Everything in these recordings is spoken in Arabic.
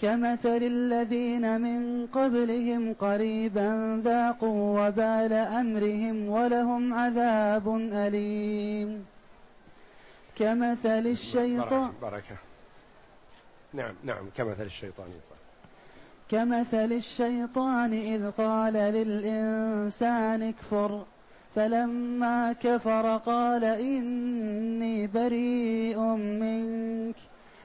كمثل الذين من قبلهم قريبا ذاقوا وبال أمرهم ولهم عذاب أليم. كمثل الشيطان بركة نعم نعم كمثل الشيطان كمثل الشيطان إذ قال للإنسان اكفر. فلما كفر قال إني بريء منك.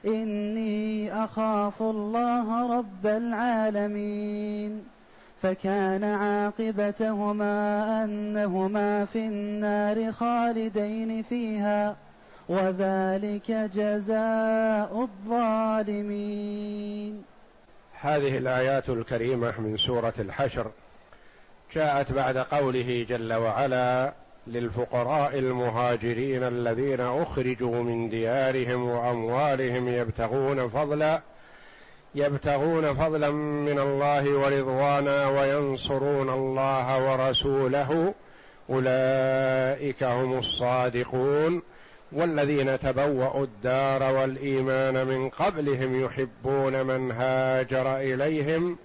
إني أخاف الله رب العالمين فكان عاقبتهما أنهما في النار خالدين فيها وذلك جزاء الظالمين. هذه الآيات الكريمة من سورة الحشر جاءت بعد قوله جل وعلا للفقراء المهاجرين الذين أخرجوا من ديارهم وأموالهم يبتغون فضلا يبتغون فضلا من الله ورضوانا وينصرون الله ورسوله. أولئك هم الصادقون. والذين تبوأوا الدار والإيمان من قبلهم يحبون من هاجر إليهم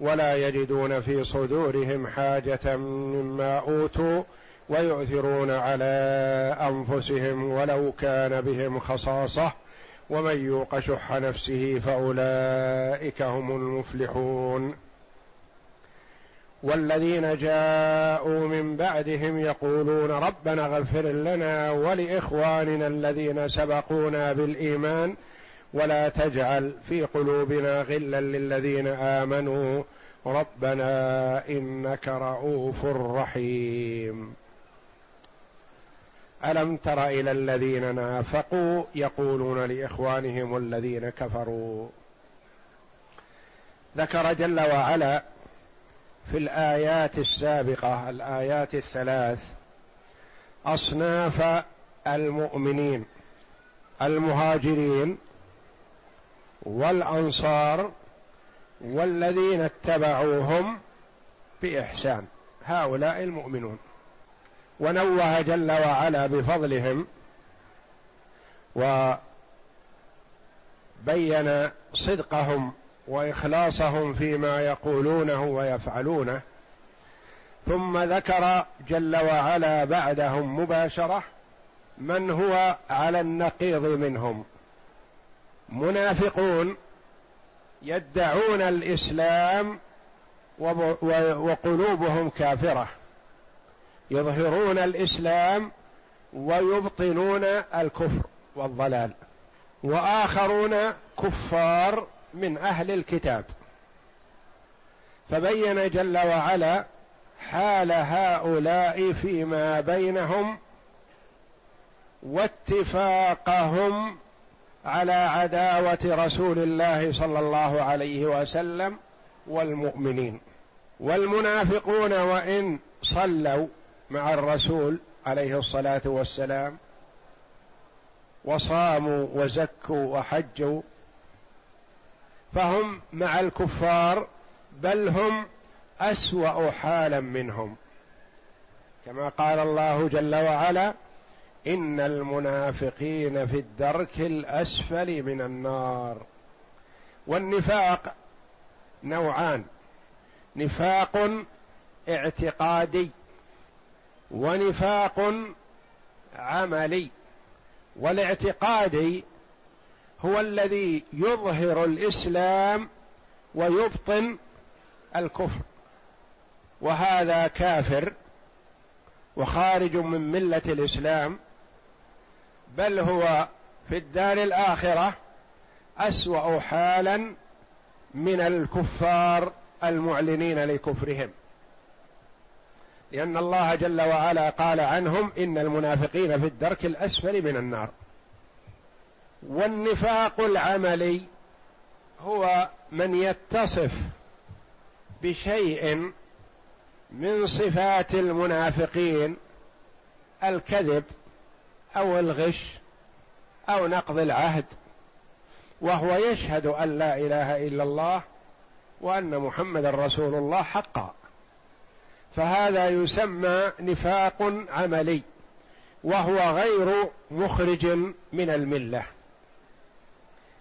ولا يجدون في صدورهم حاجة مما أوتوا. ويؤثرون على أنفسهم ولو كان بهم خصاصة ومن يوق شح نفسه فأولئك هم المفلحون. والذين جاءوا من بعدهم يقولون ربنا اغفر لنا ولإخواننا الذين سبقونا بالإيمان ولا تجعل في قلوبنا غلا للذين آمنوا. ربنا إنك رؤوف رحيم. ألم تر إلى الذين نافقوا يقولون لإخوانهم الذين كفروا؟ ذكر جل وعلا في الآيات السابقة الآيات الثلاث أصناف المؤمنين المهاجرين والأنصار والذين اتبعوهم بإحسان. هؤلاء المؤمنون. ونوه جل وعلا بفضلهم وبين صدقهم وإخلاصهم فيما يقولونه ويفعلونه ثم ذكر جل وعلا بعدهم مباشرة من هو على النقيض منهم. منافقون يدعون الإسلام وقلوبهم كافرة. يظهرون الإسلام ويبطنون الكفر والضلال وآخرون كفار من أهل الكتاب. فبين جل وعلا حال هؤلاء فيما بينهم واتفاقهم على عداوة رسول الله صلى الله عليه وسلم والمؤمنين. والمنافقون وإن صلوا مع الرسول عليه الصلاة والسلام وصاموا وزكوا وحجوا فهم مع الكفار بل هم أسوأ حالا منهم. كما قال الله جل وعلا إن المنافقين في الدرك الأسفل من النار. والنفاق نوعان. نفاق اعتقادي. ونفاق عملي والاعتقادي هو الذي يظهر الإسلام ويبطن الكفر. وهذا كافر وخارج من ملة الإسلام بل هو في الدار الآخرة أسوأ حالا من الكفار المعلنين لكفرهم. لأن الله جل وعلا قال عنهم إن المنافقين في الدرك الأسفل من النار. والنفاق العملي هو من يتصف بشيء من صفات المنافقين الكذب أو الغش أو نقض العهد وهو يشهد أن لا إله إلا الله وأن محمدا رسول الله حقا. فهذا يسمى نفاق عملي وهو غير مخرج من الملة.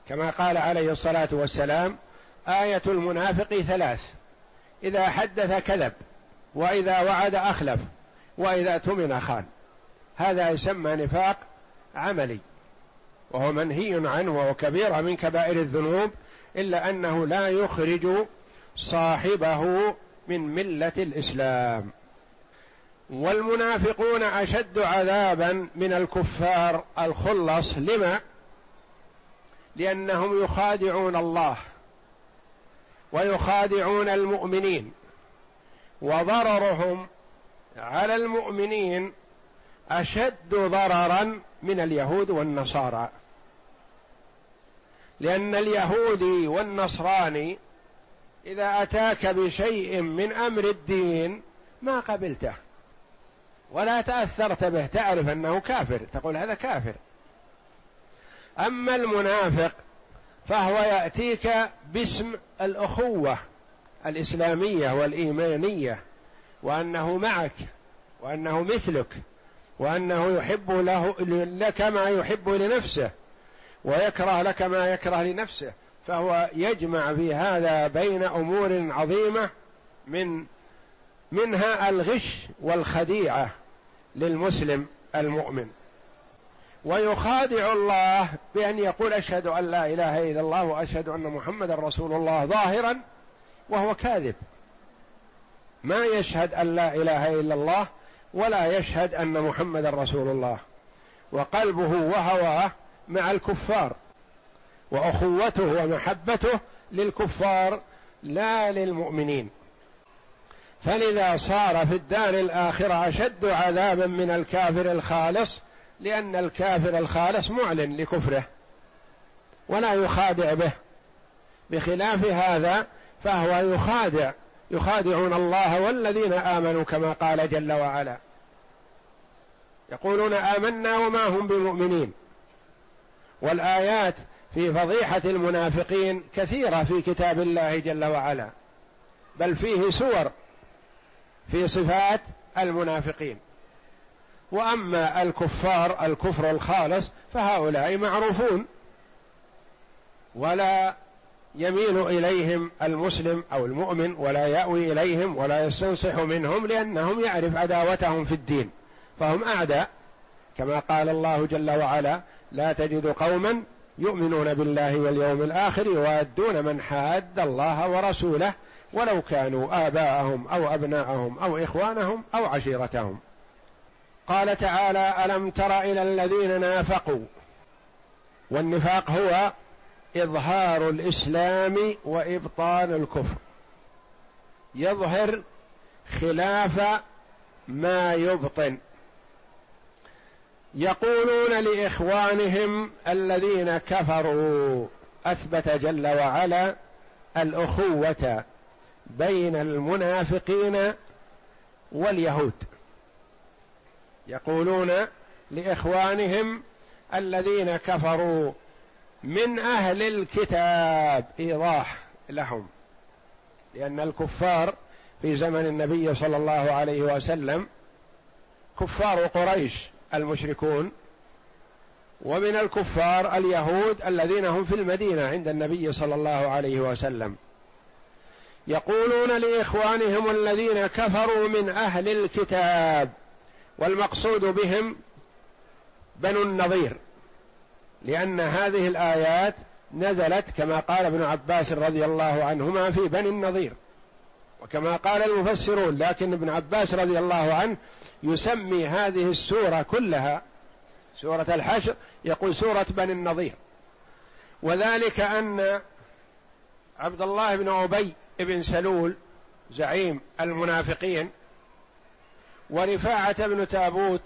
كما قال عليه الصلاة والسلام آية المنافق ثلاث إذا حدث كذب وإذا وعد أخلف وإذا اؤتمن خان. هذا يسمى نفاق عملي وهو منهي عنه وهو كبيره من كبائر الذنوب إلا أنه لا يخرج صاحبه من ملة الإسلام. والمنافقون أشد عذابا من الكفار الخلص. لما؟ لأنهم يخادعون الله ويخادعون المؤمنين وضررهم على المؤمنين أشد ضررا من اليهود والنصارى. لأن اليهودي والنصراني إذا أتاك بشيء من أمر الدين ما قبلته ولا تأثرت به تعرف أنه كافر تقول هذا كافر. أما المنافق فهو يأتيك باسم الأخوة الإسلامية والإيمانية وأنه معك وأنه مثلك وأنه يحب له لك ما يحب لنفسه ويكره لك ما يكره لنفسه. فهو يجمع في هذا بين أمور عظيمة من منها الغش والخديعة للمسلم المؤمن. ويخادع الله بأن يقول أشهد أن لا إله إلا الله وأشهد أن محمدا رسول الله ظاهرا وهو كاذب. ما يشهد أن لا إله إلا الله ولا يشهد أن محمدا رسول الله. وقلبه وهواه مع الكفار. وأخوته ومحبته للكفار لا للمؤمنين. فلذا صار في الدار الآخرة أشد عذابا من الكافر الخالص لأن الكافر الخالص معلن لكفره ولا يخادع به. بخلاف هذا فهو يخادع يخادعون الله والذين آمنوا كما قال جل وعلا. يقولون آمنا وما هم بمؤمنين. والآيات في فضيحة المنافقين كثيرة في كتاب الله جل وعلا بل فيه سور في صفات المنافقين. وأما الكفار الكفر الخالص فهؤلاء معروفون ولا يميل إليهم المسلم أو المؤمن ولا يأوي إليهم ولا يستنصح منهم لأنهم يعرف عداوتهم في الدين. فهم أعداء كما قال الله جل وعلا لا تجد قوما يؤمنون بالله واليوم الآخر يوادون من حاد الله ورسوله ولو كانوا آباءهم أو أبناءهم أو إخوانهم أو عشيرتهم. قال تعالى ألم تر إلى الذين نافقوا؟ والنفاق هو إظهار الإسلام وابطال الكفر. يظهر خلاف ما يبطن. يقولون لإخوانهم الذين كفروا أثبت جل وعلا الأخوة بين المنافقين واليهود. يقولون لإخوانهم الذين كفروا من أهل الكتاب إيضاح لهم لأن الكفار في زمن النبي صلى الله عليه وسلم كفار قريش. المشركون ومن الكفار اليهود الذين هم في المدينة عند النبي صلى الله عليه وسلم. يقولون لإخوانهم الذين كفروا من أهل الكتاب والمقصود بهم بنو النظير لأن هذه الآيات نزلت كما قال ابن عباس رضي الله عنهما في بني النظير وكما قال المفسرون لكن ابن عباس رضي الله عنه يسمي هذه السورة كلها سورة الحشر يقول سورة بني النظير وذلك أن عبد الله بن أبي بن سلول زعيم المنافقين ورفاعة بن تابوت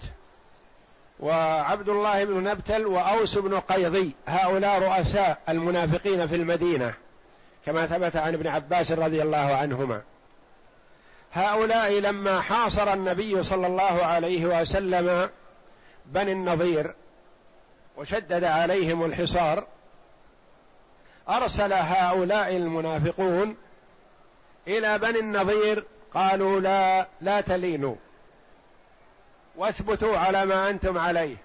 وعبد الله بن نبتل وأوس بن قيضي هؤلاء رؤساء المنافقين في المدينة كما ثبت عن ابن عباس رضي الله عنهما. هؤلاء لما حاصر النبي صلى الله عليه وسلم بني النظير وشدد عليهم الحصار أرسل هؤلاء المنافقون إلى بني النظير قالوا لا لا تلينوا واثبتوا على ما أنتم عليه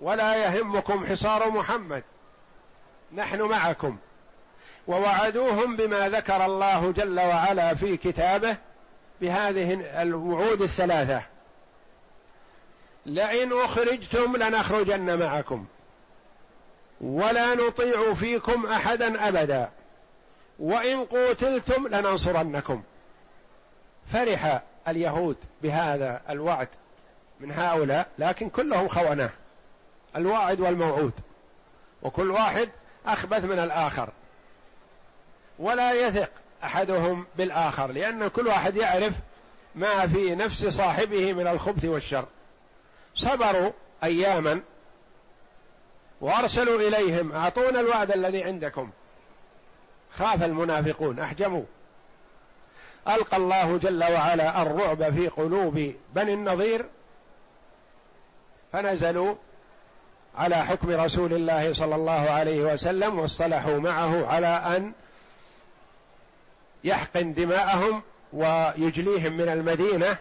ولا يهمكم حصار محمد نحن معكم. ووعدوهم بما ذكر الله جل وعلا في كتابه بهذه الوعود الثلاثة. لئن أخرجتم لنخرجن معكم. ولا نطيع فيكم أحدا أبدا. وإن قوتلتم لننصرنكم. فرح اليهود بهذا الوعد من هؤلاء لكن كلهم خونه الواعد والموعود. وكل واحد أخبث من الآخر. ولا يثق أحدهم بالآخر لأن كل واحد يعرف ما في نفس صاحبه من الخبث والشر. صبروا أياما وأرسلوا إليهم أعطونا الوعد الذي عندكم. خاف المنافقون أحجموا. ألقى الله جل وعلا الرعب في قلوب بني النظير فنزلوا على حكم رسول الله صلى الله عليه وسلم واصطلحوا معه على أن يحقن دماءهم ويجليهم من المدينة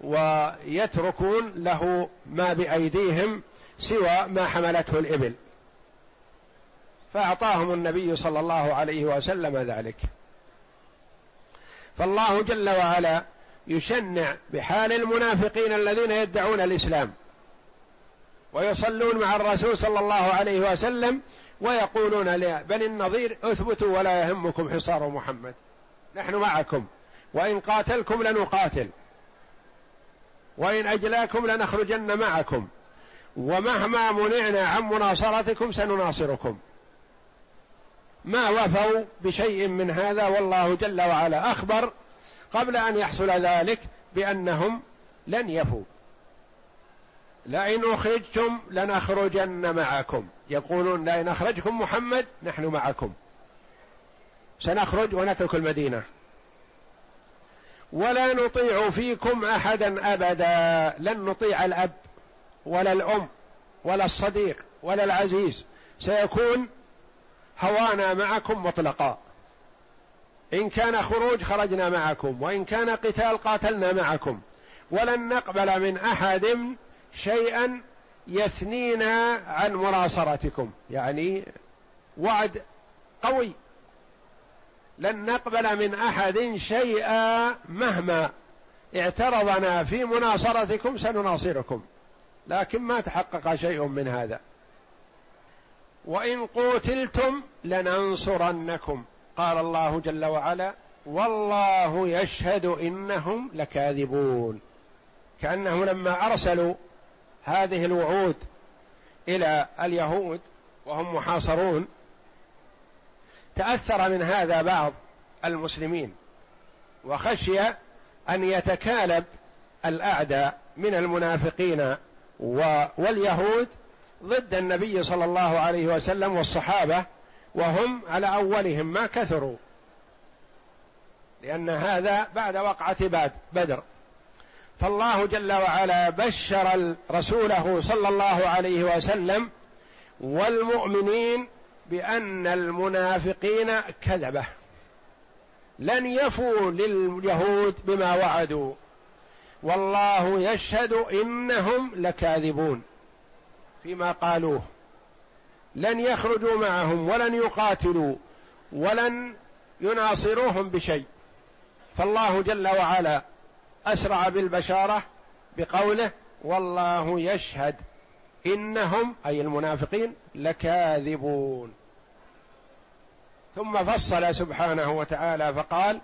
ويتركون له ما بأيديهم سوى ما حملته الإبل. فأعطاهم النبي صلى الله عليه وسلم ذلك. فالله جل وعلا يشنع بحال المنافقين الذين يدعون الإسلام. ويصلون مع الرسول صلى الله عليه وسلم ويقولون لبني النظير اثبتوا ولا يهمكم حصار محمد. نحن معكم. وإن قاتلكم لنقاتل. وإن أجلاكم لنخرجن معكم. ومهما منعنا عن مناصرتكم سنناصركم. ما وفوا بشيء من هذا والله جل وعلا أخبر قبل أن يحصل ذلك بأنهم لن يفوا. لئن أخرجتم لنخرجن معكم. يقولون لئن أخرجكم محمد نحن معكم. سنخرج ونترك المدينة. ولا نطيع فيكم أحدا أبدا. لن نطيع الأب ولا الأم ولا الصديق ولا العزيز. سيكون هوانا معكم مطلقا. إن كان خروج خرجنا معكم وإن كان قتال قاتلنا معكم. ولن نقبل من أحد شيئا يثنينا عن مناصرتكم يعني وعد قوي. لن نقبل من أحد شيئا مهما اعترضنا في مناصرتكم سنناصركم. لكن ما تحقق شيء من هذا. وإن قوتلتم لننصرنكم. قال الله جل وعلا والله يشهد إنهم لكاذبون. كأنهم لما أرسلوا هذه الوعود إلى اليهود وهم محاصرون تأثر من هذا بعض المسلمين وخشي أن يتكالب الاعداء من المنافقين واليهود ضد النبي صلى الله عليه وسلم والصحابة وهم على أولهم ما كثروا لأن هذا بعد وقعة بدر. فالله جل وعلا بشر رسوله صلى الله عليه وسلم والمؤمنين بأن المنافقين كذبة. لن يفوا لليهود بما وعدوا. والله يشهد إنهم لكاذبون فيما قالوه. لن يخرجوا معهم ولن يقاتلوا ولن يناصروهم بشيء. فالله جل وعلا أسرع بالبشارة بقوله والله يشهد إنهم أي المنافقين لكاذبون. ثم فصل سبحانه وتعالى فقال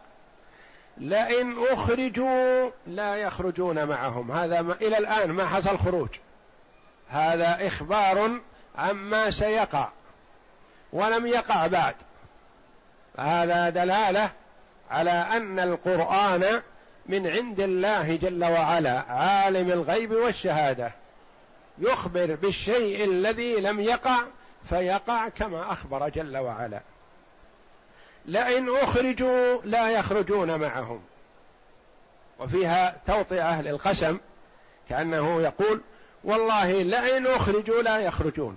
لئن أخرجوا لا يخرجون معهم. هذا ما إلى الآن ما حصل خروج. هذا إخبار عما سيقع ولم يقع بعد. هذا دلالة على أن القرآن من عند الله جل وعلا عالم الغيب والشهادة. يخبر بالشيء الذي لم يقع فيقع كما أخبر جل وعلا. لئن أخرجوا لا يخرجون معهم. وفيها توطئة للقسم كأنه يقول والله لئن أخرجوا لا يخرجون.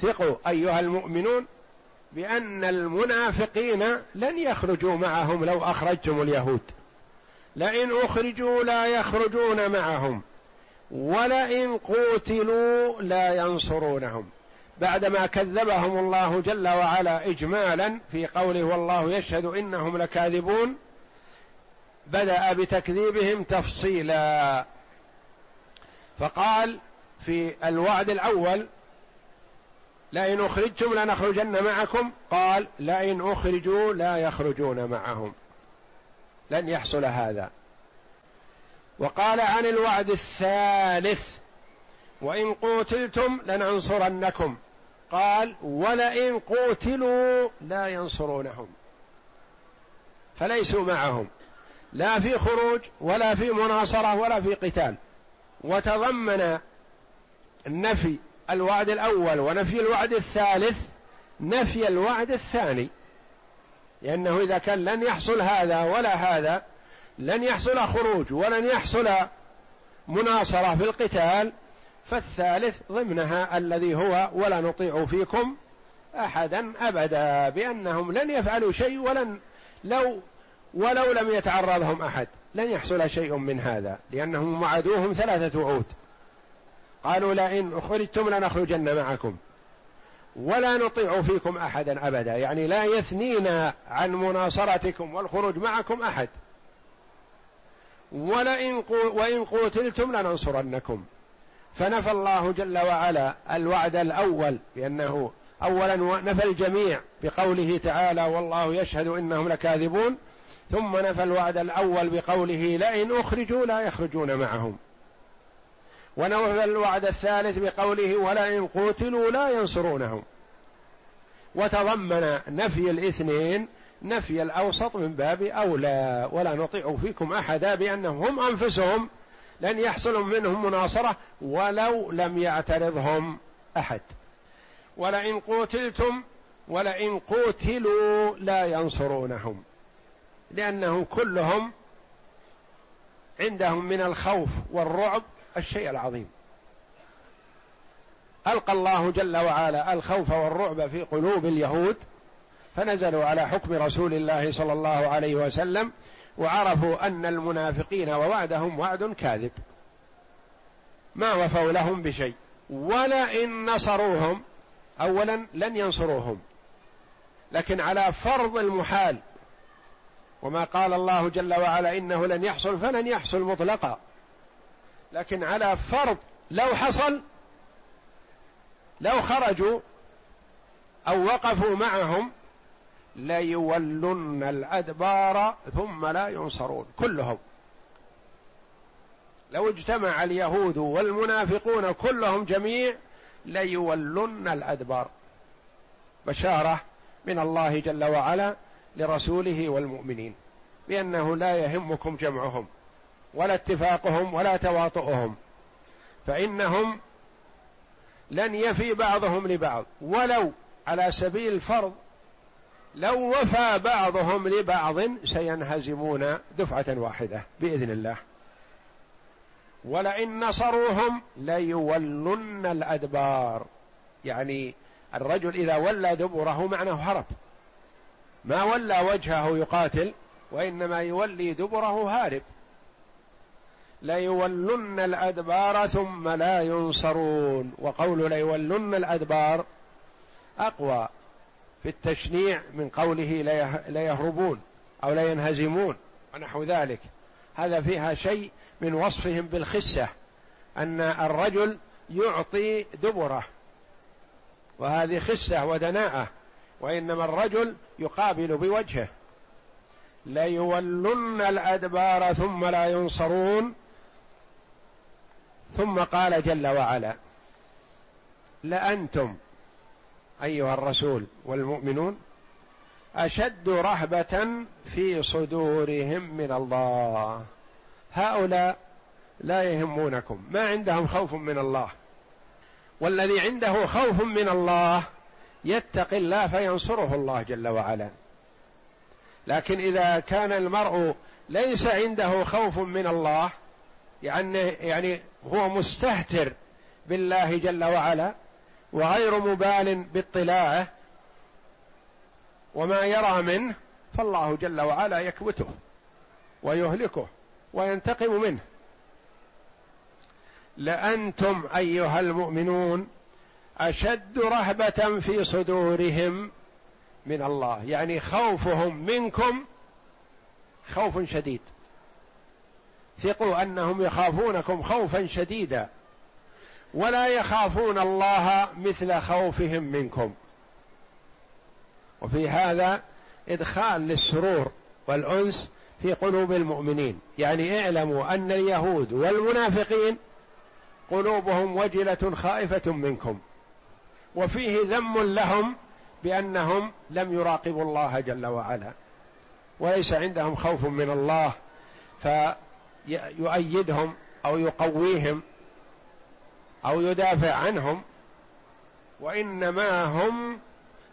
ثقوا أيها المؤمنون بأن المنافقين لن يخرجوا معهم لو أخرجتم اليهود. لئن أخرجوا لا يخرجون معهم ولئن قوتلوا لا ينصرونهم. بعدما كذبهم الله جل وعلا اجمالا في قوله والله يشهد إنهم لكاذبون بدأ بتكذيبهم تفصيلا. فقال في الوعد الأول لئن أخرجتم لنخرجن معكم قال لئن أخرجوا لا يخرجون معهم. لن يحصل هذا. وقال عن الوعد الثالث وإن قوتلتم لننصرنكم. قال ولئن قوتلوا لا ينصرونهم فليسوا معهم. لا في خروج ولا في مناصرة ولا في قتال. وتضمن نفي الوعد الأول ونفي الوعد الثالث نفي الوعد الثاني. لأنه إذا كان لن يحصل هذا ولا هذا لن يحصل خروج ولن يحصل مناصرة في القتال فالثالث ضمنها الذي هو ولا نطيع فيكم أحدا أبدا بأنهم لن يفعلوا شيء ولن لو ولو لم يتعرضهم أحد لن يحصل شيء من هذا لأنهم وعدوهم ثلاثة وعود. قالوا لئن اخرجتم لنخرجن معكم. ولا نطيع فيكم أحدا أبدا. يعني لا يثنينا عن مناصرتكم والخروج معكم أحد. ولئن وإن قوتلتم لننصرنكم. فنفى الله جل وعلا الوعد الأول بأنه أولا نفى الجميع بقوله تعالى والله يشهد إنهم لكاذبون ثم نفى الوعد الأول بقوله لئن أخرجوا لا يخرجون معهم ونفى الوعد الثالث بقوله ولئن قوتلوا لا ينصرونهم. وتضمن نفي الاثنين نفي الأوسط من باب أولى. ولا نطيع فيكم أحدا بأنهم هم أنفسهم. لن يحصل منهم مناصرة ولو لم يعترضهم أحد. ولئن قوتلتم ولئن قوتلوا لا ينصرونهم. لأنهم كلهم عندهم من الخوف والرعب الشيء العظيم. ألقى الله جل وعلا الخوف والرعب في قلوب اليهود فنزلوا على حكم رسول الله صلى الله عليه وسلم وعرفوا أن المنافقين ووعدهم وعد كاذب. ما وفوا لهم بشيء. ولئن نصروهم اولا لن ينصروهم لكن على فرض المحال. وما قال الله جل وعلا إنه لن يحصل فلن يحصل مطلقا. لكن على فرض لو حصل لو خرجوا أو وقفوا معهم ليولن الأدبار ثم لا ينصرون كلهم. لو اجتمع اليهود والمنافقون كلهم جميع ليولن الأدبار. بشارة من الله جل وعلا لرسوله والمؤمنين بأنه لا يهمكم جمعهم. ولا اتفاقهم ولا تواطؤهم. فإنهم لن يفي بعضهم لبعض. ولو على سبيل الفرض لو وفى بعضهم لبعض سينهزمون دفعة واحدة بإذن الله. ولئن نصروهم ليولن الأدبار. يعني الرجل إذا ولى دبره معناه هرب. ما ولى وجهه يقاتل وإنما يولي دبره هارب. ليولن الأدبار ثم لا ينصرون. وقول ليولن الأدبار أقوى في التشنيع من قوله ليهربون أو لينهزمون ونحو ذلك. هذا فيها شيء من وصفهم بالخسة أن الرجل يعطي دبره وهذه خسة ودناءة وإنما الرجل يقابل بوجهه. ليولن الأدبار ثم لا ينصرون ثم قال جل وعلا لأنتم أيها الرسول والمؤمنون أشد رهبة في صدورهم من الله. هؤلاء لا يهمونكم. ما عندهم خوف من الله. والذي عنده خوف من الله يتقي الله فينصره الله جل وعلا. لكن إذا كان المرء ليس عنده خوف من الله يعني يعني هو مستهتر بالله جل وعلا وغير مبال باطلاعه وما يرى منه فالله جل وعلا يكبته ويهلكه وينتقم منه. لأنتم أيها المؤمنون أشد رهبة في صدورهم من الله يعني خوفهم منكم خوف شديد. ثقوا أنهم يخافونكم خوفا شديدا. ولا يخافون الله مثل خوفهم منكم. وفي هذا إدخال للسرور والأنس في قلوب المؤمنين. يعني اعلموا أن اليهود والمنافقين قلوبهم وجلة خائفة منكم. وفيه ذم لهم بأنهم لم يراقبوا الله جل وعلا. وليس عندهم خوف من الله. فيؤيدهم أو يقويهم أو يدافع عنهم وإنما هم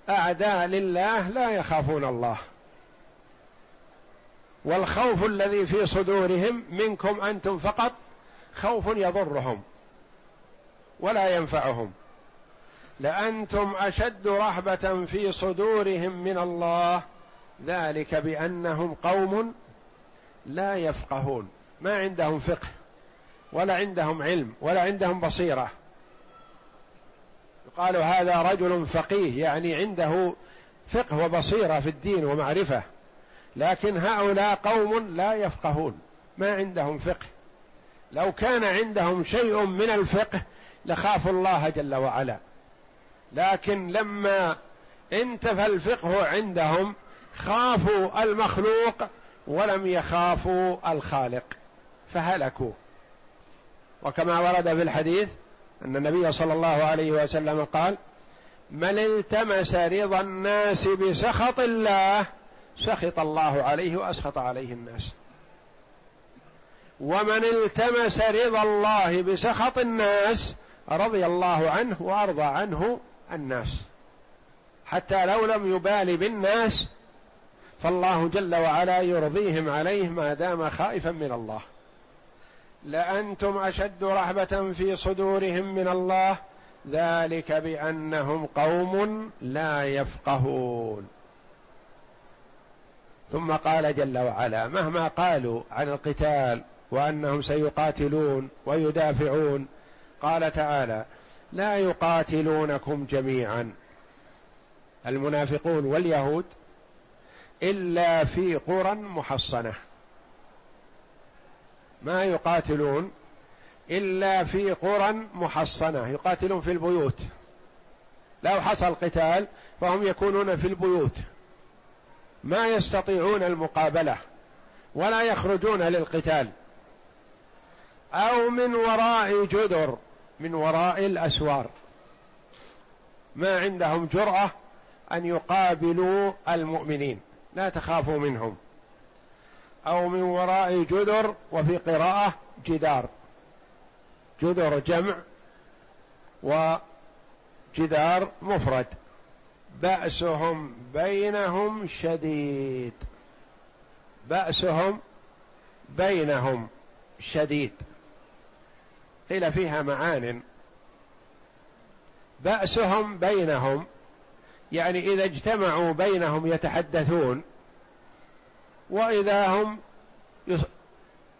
أعداء لله لا يخافون الله. والخوف الذي في صدورهم منكم أنتم فقط خوف يضرهم ولا ينفعهم. لأنتم أشد رهبة في صدورهم من الله ذلك بأنهم قوم لا يفقهون. ما عندهم فقه ولا عندهم علم ولا عندهم بصيرة. يقال هذا رجل فقيه يعني عنده فقه وبصيرة في الدين ومعرفة. لكن هؤلاء قوم لا يفقهون ما عندهم فقه. لو كان عندهم شيء من الفقه لخافوا الله جل وعلا. لكن لما انتفى الفقه عندهم خافوا المخلوق ولم يخافوا الخالق. فهلكوا. وكما ورد في الحديث أن النبي صلى الله عليه وسلم قال من التمس رضا الناس بسخط الله سخط الله عليه وأسخط عليه الناس. ومن التمس رضا الله بسخط الناس رضي الله عنه وأرضى عنه الناس. حتى لو لم يبال بالناس فالله جل وعلا يرضيهم عليه ما دام خائفا من الله. لأنتم أشد رهبة في صدورهم من الله ذلك بأنهم قوم لا يفقهون. ثم قال جل وعلا مهما قالوا عن القتال وأنهم سيقاتلون ويدافعون قال تعالى لا يقاتلونكم جميعا. المنافقون واليهود إلا في قرى محصنة. ما يقاتلون إلا في قرى محصنة يقاتلون في البيوت. لو حصل قتال فهم يكونون في البيوت. ما يستطيعون المقابلة ولا يخرجون للقتال. أو من وراء جدر من وراء الأسوار. ما عندهم جرأة أن يقابلوا المؤمنين. لا تخافوا منهم. أو من وراء جدر وفي قراءة جدار. جدر جمع وجدار مفرد. بأسهم بينهم شديد. بأسهم بينهم شديد. قيل فيها معان. بأسهم بينهم يعني إذا اجتمعوا بينهم يتحدثون وإذا هم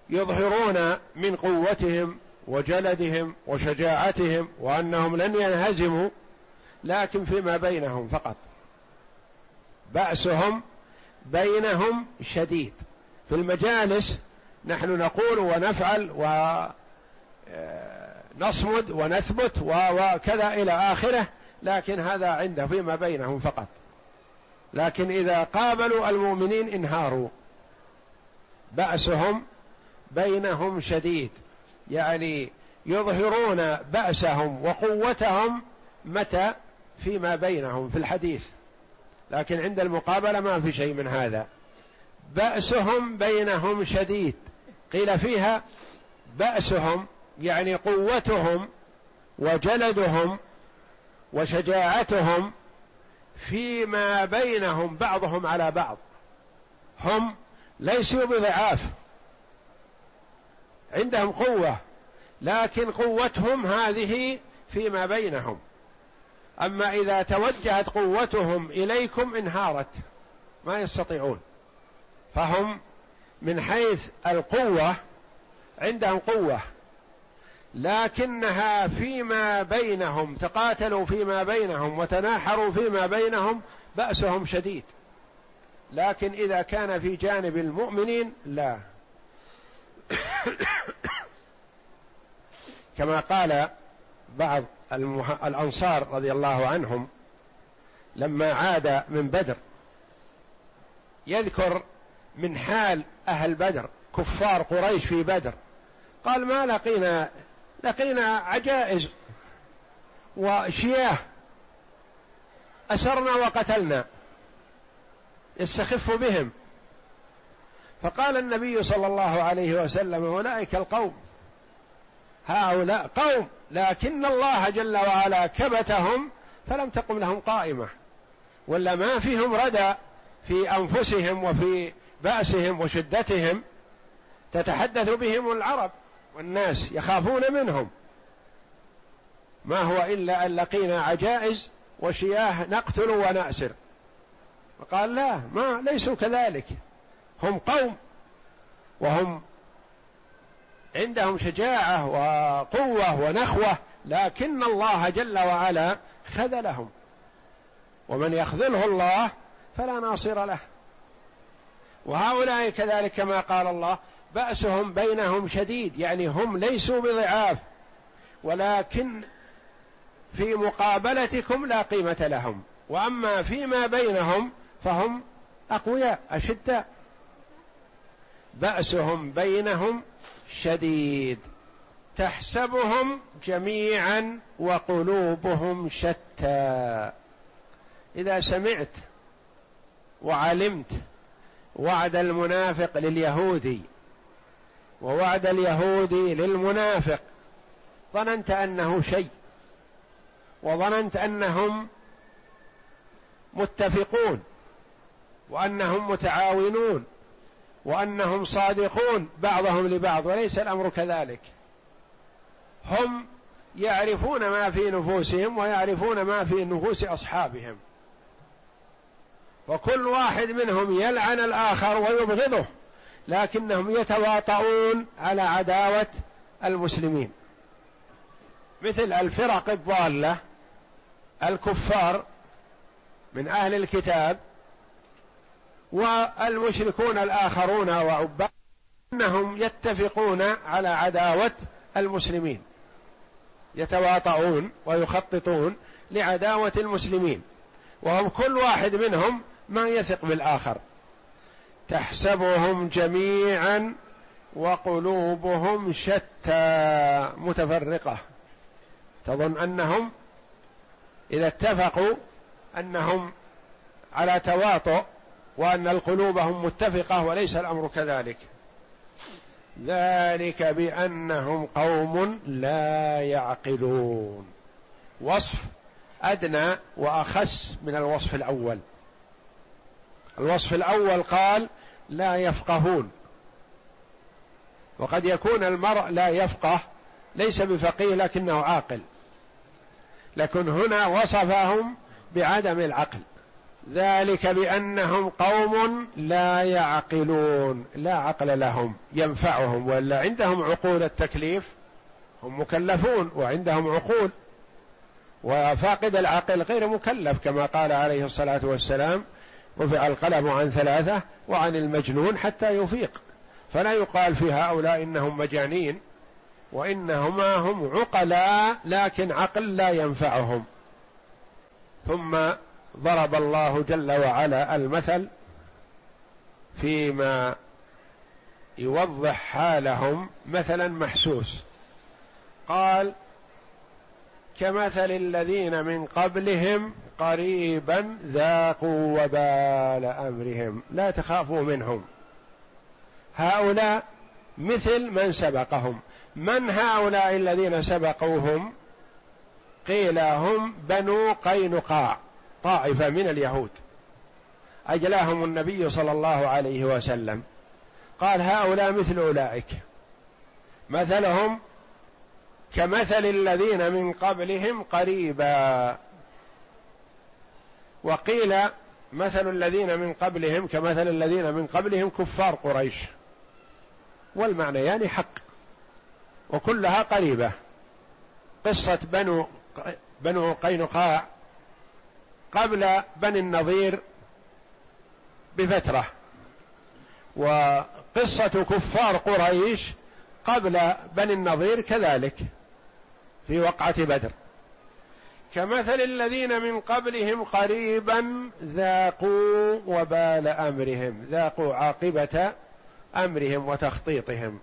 يظهرون من قوتهم وجلدهم وشجاعتهم وأنهم لن ينهزموا لكن فيما بينهم فقط. بأسهم بينهم شديد. في المجالس نحن نقول ونفعل ونصمد ونثبت وكذا إلى آخره لكن هذا عنده فيما بينهم فقط. لكن إذا قابلوا المؤمنين انهاروا. بأسهم بينهم شديد. يعني يظهرون بأسهم وقوتهم متى؟ فيما بينهم في الحديث. لكن عند المقابلة ما في شيء من هذا. بأسهم بينهم شديد. قيل فيها بأسهم يعني قوتهم وجلدهم وشجاعتهم فيما بينهم بعضهم على بعض. هم ليسوا بضعاف. عندهم قوة لكن قوتهم هذه فيما بينهم. أما إذا توجهت قوتهم إليكم انهارت ما يستطيعون. فهم من حيث القوة عندهم قوة لكنها فيما بينهم تقاتلوا فيما بينهم وتناحروا فيما بينهم بأسهم شديد. لكن إذا كان في جانب المؤمنين لا. كما قال بعض الأنصار رضي الله عنهم لما عاد من بدر يذكر من حال أهل بدر كفار قريش في بدر. قال ما لقينا لقينا عجائز وشياه أسرنا وقتلنا. يستخف بهم. فقال النبي صلى الله عليه وسلم أولئك القوم. هؤلاء قوم لكن الله جل وعلا كبتهم فلم تقم لهم قائمة ولا ما فيهم ردى في أنفسهم وفي بأسهم وشدتهم. تتحدث بهم العرب والناس يخافون منهم. ما هو إلا أن لقينا عجائز وشياه نقتل ونأسر. فقال لا ما ليسوا كذلك. هم قوم وهم عندهم شجاعة وقوة ونخوة لكن الله جل وعلا خذلهم ومن يخذله الله فلا ناصر له. وهؤلاء كذلك كما قال الله بأسهم بينهم شديد يعني هم ليسوا بضعاف ولكن في مقابلتكم لا قيمة لهم. وأما فيما بينهم فهم أقوياء أشداء. بأسهم بينهم شديد. تحسبهم جميعا وقلوبهم شتى. إذا سمعت وعلمت وعد المنافق لليهودي ووعد اليهودي للمنافق ظننت أنه شيء وظننت أنهم متفقون. وأنهم متعاونون وأنهم صادقون بعضهم لبعض وليس الأمر كذلك. هم يعرفون ما في نفوسهم ويعرفون ما في نفوس أصحابهم. وكل واحد منهم يلعن الآخر ويبغضه لكنهم يتواطؤون على عداوة المسلمين. مثل الفرق الضالة الكفار من أهل الكتاب والمشركون الآخرون وعباد أنهم يتفقون على عداوة المسلمين. يتواطؤون ويخططون لعداوة المسلمين. وهم كل واحد منهم ما يثق بالآخر. تحسبهم جميعا وقلوبهم شتى. متفرقة. تظن أنهم إذا اتفقوا أنهم على تواطؤ وأن القلوبهم متفقة وليس الأمر كذلك. ذلك بأنهم قوم لا يعقلون. وصف أدنى وأخس من الوصف الأول. الوصف الأول قال لا يفقهون. وقد يكون المرء لا يفقه ليس بفقيه لكنه عاقل. لكن هنا وصفهم بعدم العقل. ذلك بأنهم قوم لا يعقلون لا عقل لهم ينفعهم ولا عندهم عقول التكليف هم مكلفون وعندهم عقول. وفاقد العقل غير مكلف كما قال عليه الصلاة والسلام رفع القلم عن ثلاثة وعن المجنون حتى يفيق. فلا يقال في هؤلاء إنهم مجانين وإنهما هم عقلاء لكن عقل لا ينفعهم. ثم ضرب الله جل وعلا المثل فيما يوضح حالهم مثلا محسوس. قال كمثل الذين من قبلهم قريبا ذاقوا وبال أمرهم لا تخافوا منهم. هؤلاء مثل من سبقهم. من هؤلاء الذين سبقوهم؟ قيل هم بنو قينقاع. طائفة من اليهود. أجلاهم النبي صلى الله عليه وسلم. قال هؤلاء مثل أولئك. مثلهم كمثل الذين من قبلهم قريبا. وقيل مثل الذين من قبلهم كمثل الذين من قبلهم كفار قريش. والمعنيان يعني حق. وكلها قريبة. قصة بنو بنو قينقاع قبل بني النظير بفترة. وقصة كفار قريش قبل بني النظير كذلك في وقعة بدر. كمثل الذين من قبلهم قريبا ذاقوا وبال أمرهم ذاقوا عاقبة أمرهم وتخطيطهم.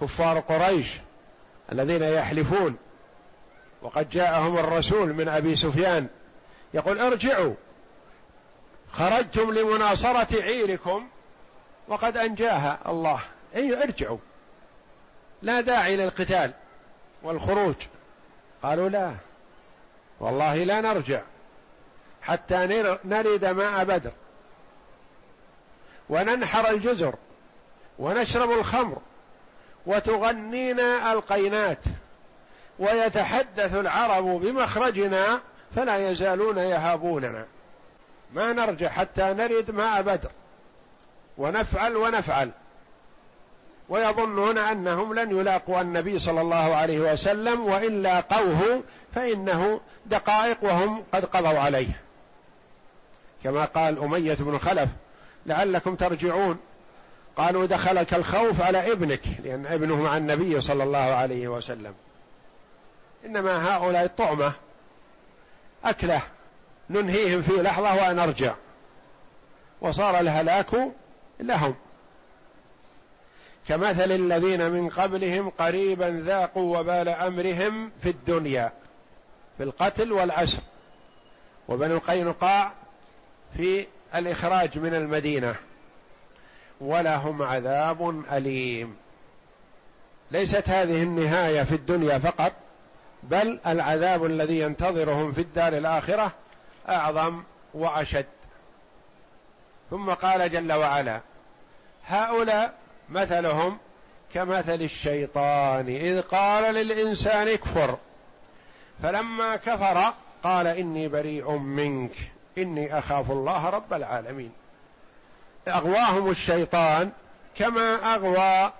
كفار قريش الذين يحلفون وقد جاءهم الرسول من أبي سفيان يقول ارجعوا. خرجتم لمناصرة عيركم وقد أنجاها الله. أي ارجعوا. لا داعي للقتال والخروج. قالوا لا. والله لا نرجع حتى نرد ماء بدر وننحر الجزر ونشرب الخمر وتغنينا القينات. ويتحدث العرب بمخرجنا فلا يزالون يهابوننا. ما نرجع حتى نرد ماء بدر. ونفعل ونفعل. ويظنون أنهم لن يلاقوا النبي صلى الله عليه وسلم وان لاقوه فإنه دقائق وهم قد قضوا عليه. كما قال أمية بن خلف لعلكم ترجعون. قالوا دخلك الخوف على ابنك لأن ابنه مع النبي صلى الله عليه وسلم. إنما هؤلاء الطعمة. أكله ننهيهم في لحظة ونرجع وصار الهلاك لهم. كمثل الذين من قبلهم قريبا ذاقوا وبال أمرهم في الدنيا في القتل والعسر. وبنو قينقاع في الإخراج من المدينة. ولهم عذاب أليم. ليست هذه النهاية في الدنيا فقط. بل العذاب الذي ينتظرهم في الدار الآخرة أعظم وأشد. ثم قال جل وعلا هؤلاء مثلهم كمثل الشيطان إذ قال للإنسان اكفر. فلما كفر قال إني بريء منك إني أخاف الله رب العالمين. أغواهم الشيطان كما أغوى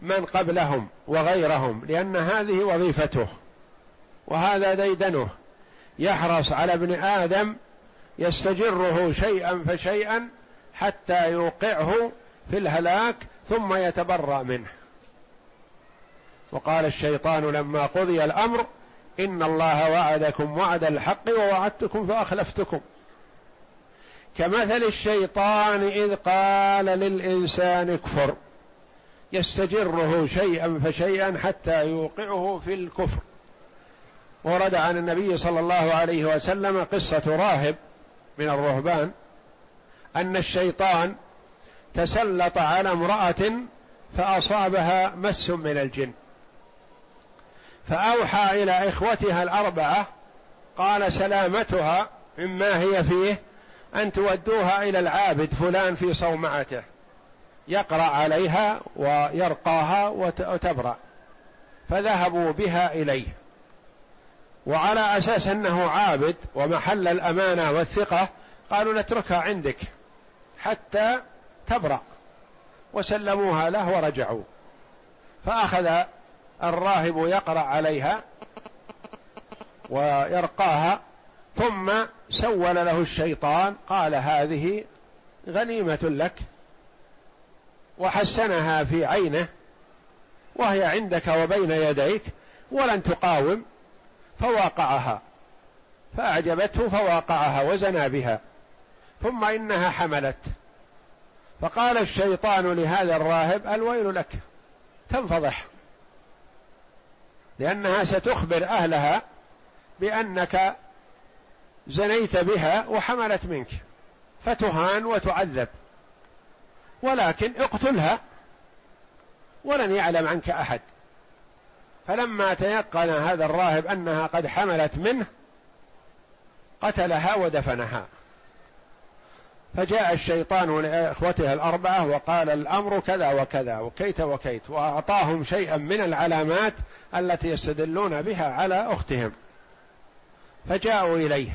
من قبلهم وغيرهم لأن هذه وظيفته. وهذا ديدنه. يحرص على ابن آدم يستجره شيئا فشيئا حتى يوقعه في الهلاك ثم يتبرأ منه. وقال الشيطان لما قضي الأمر إن الله وعدكم وعد الحق ووعدتكم فأخلفتكم. كمثل الشيطان إذ قال للإنسان اكفر. يستجره شيئا فشيئا حتى يوقعه في الكفر. ورد عن النبي صلى الله عليه وسلم قصة راهب من الرهبان أن الشيطان تسلط على امرأة فأصابها مس من الجن. فأوحى إلى إخوتها الأربعة قال سلامتها مما هي فيه أن تودوها إلى العابد فلان في صومعته. يقرأ عليها ويرقاها وتبرأ. فذهبوا بها إليه. وعلى أساس أنه عابد ومحل الأمانة والثقة قالوا نتركها عندك حتى تبرأ. وسلموها له ورجعوا. فأخذ الراهب يقرأ عليها ويرقاها ثم سول له الشيطان قال هذه غنيمة لك وحسنها في عينه وهي عندك وبين يديك ولن تقاوم. فواقعها. فأعجبته فواقعها وزنى بها. ثم إنها حملت. فقال الشيطان لهذا الراهب الويل لك. تنفضح. لأنها ستخبر أهلها بأنك زنيت بها وحملت منك. فتهان وتعذب. ولكن اقتلها ولن يعلم عنك أحد. فلما تيقن هذا الراهب أنها قد حملت منه قتلها ودفنها. فجاء الشيطان لاخوته الأربعة وقال الأمر كذا وكذا وكيت وكيت وأعطاهم شيئا من العلامات التي يستدلون بها على أختهم. فجاءوا إليه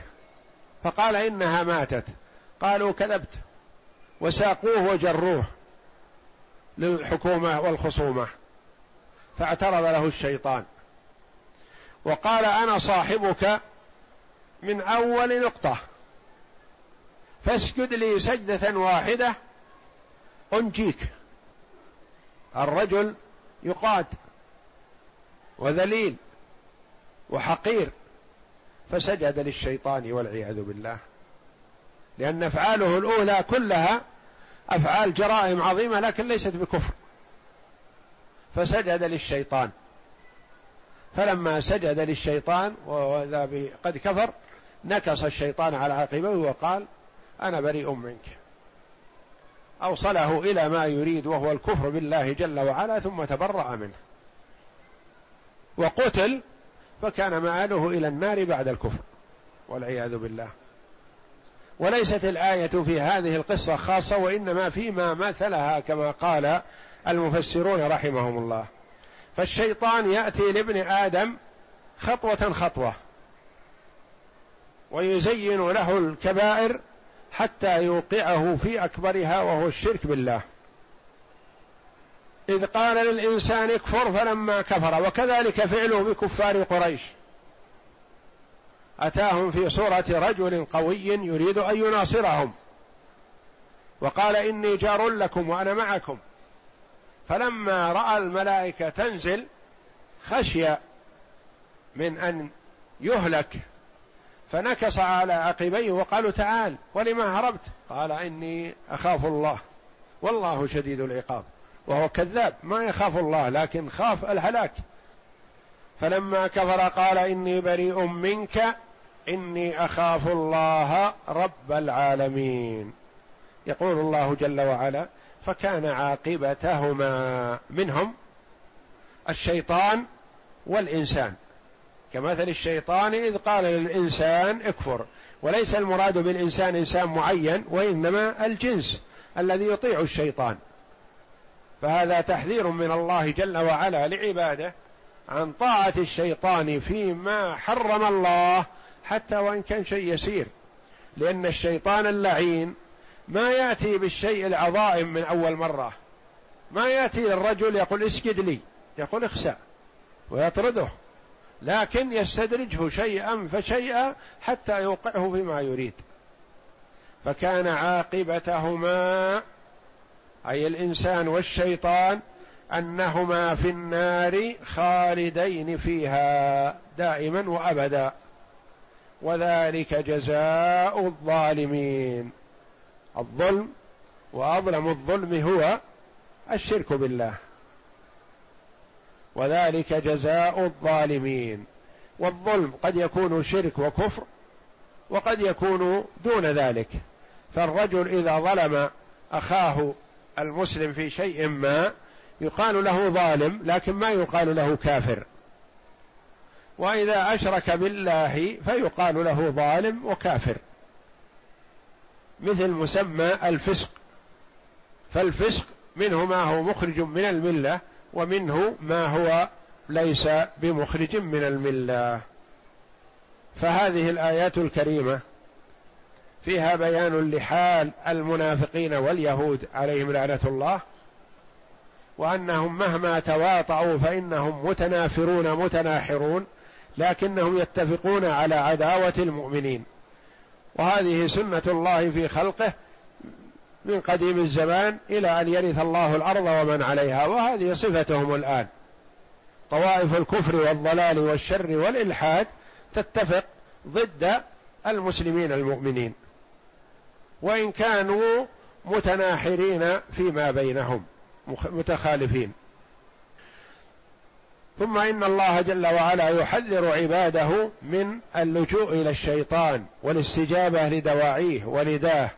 فقال إنها ماتت. قالوا كذبت وساقوه وجروه للحكومة والخصومة. فاعترض له الشيطان. وقال أنا صاحبك من أول نقطة. فاسجد لي سجدة واحدة أنجيك. الرجل يقاد وذليل وحقير فسجد للشيطان والعياذ بالله. لأن أفعاله الأولى كلها أفعال جرائم عظيمة لكن ليست بكفر. فسجد للشيطان. فلما سجد للشيطان وذا قد كفر نكص الشيطان على عقبه وقال أنا بريء منك. أوصله إلى ما يريد وهو الكفر بالله جل وعلا ثم تبرأ منه. وقتل فكان مآله إلى النار بعد الكفر والعياذ بالله. وليست الآية في هذه القصة خاصة وإنما فيما مثلها كما قال المفسرون رحمهم الله. فالشيطان يأتي لابن آدم خطوة خطوة ويزين له الكبائر حتى يوقعه في أكبرها وهو الشرك بالله. إذ قال للإنسان اكفر فلما كفر وكذلك فعله بكفار قريش. أتاهم في صورة رجل قوي يريد أن يناصرهم. وقال إني جار لكم وأنا معكم. فلما رأى الملائكة تنزل خشي من أن يهلك. فنكص على عقبيه وقالوا تعال ولما هربت؟ قال إني أخاف الله والله شديد العقاب وهو كذاب ما يخاف الله لكن خاف الهلاك. فلما كفر قال إني بريء منك إني أخاف الله رب العالمين. يقول الله جل وعلا فكان عاقبتهما منهم الشيطان والإنسان. كمثل الشيطان إذ قال للإنسان اكفر وليس المراد بالإنسان إنسان معين وإنما الجنس الذي يطيع الشيطان. فهذا تحذير من الله جل وعلا لعباده عن طاعة الشيطان فيما حرم الله حتى وإن كان شيء يسير. لأن الشيطان اللعين ما يأتي بالشيء العظائم من أول مرة. ما يأتي للرجل يقول اسجد لي. يقول اخسأ. ويطرده. لكن يستدرجه شيئا فشيئا حتى يوقعه فيما يريد. فكان عاقبتهما أي الإنسان والشيطان أنهما في النار خالدين فيها دائما وابدا. وذلك جزاء الظالمين. الظلم وأظلم الظلم هو الشرك بالله. وذلك جزاء الظالمين. والظلم قد يكون شرك وكفر وقد يكون دون ذلك. فالرجل إذا ظلم أخاه المسلم في شيء ما يقال له ظالم لكن ما يقال له كافر. وإذا أشرك بالله فيقال له ظالم وكافر. مثل مسمى الفسق. فالفسق منه ما هو مخرج من الملة ومنه ما هو ليس بمخرج من الملة. فهذه الآيات الكريمة فيها بيان لحال المنافقين واليهود عليهم لعنة الله وأنهم مهما تواطؤوا فإنهم متنافرون متناحرون لكنهم يتفقون على عداوة المؤمنين. وهذه سنة الله في خلقه من قديم الزمان إلى أن يرث الله الأرض ومن عليها وهذه صفتهم الآن. طوائف الكفر والضلال والشر والإلحاد تتفق ضد المسلمين المؤمنين. وإن كانوا متناحرين فيما بينهم متخالفين. ثم إن الله جل وعلا يحذر عباده من اللجوء إلى الشيطان والاستجابة لدواعيه ونداه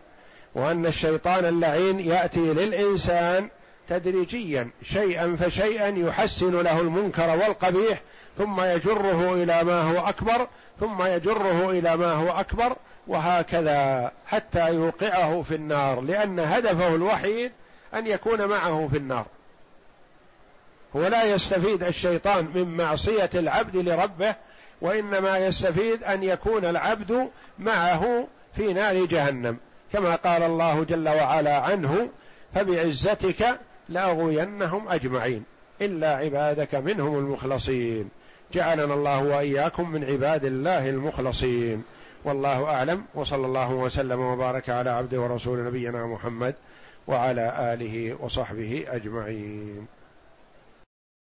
وأن الشيطان اللعين يأتي للإنسان تدريجيا شيئا فشيئا يحسن له المنكر والقبيح ثم يجره إلى ما هو أكبر ثم يجره إلى ما هو أكبر وهكذا حتى يوقعه في النار لأن هدفه الوحيد أن يكون معه في النار. هو لا يستفيد الشيطان من معصية العبد لربه وإنما يستفيد أن يكون العبد معه في نار جهنم. كما قال الله جل وعلا عنه فبعزتك لأغوينهم أجمعين. إلا عبادك منهم المخلصين. جعلنا الله وإياكم من عباد الله المخلصين. والله أعلم. وصلى الله وسلم وبارك على عبده ورسول نبينا محمد وعلى آله وصحبه أجمعين.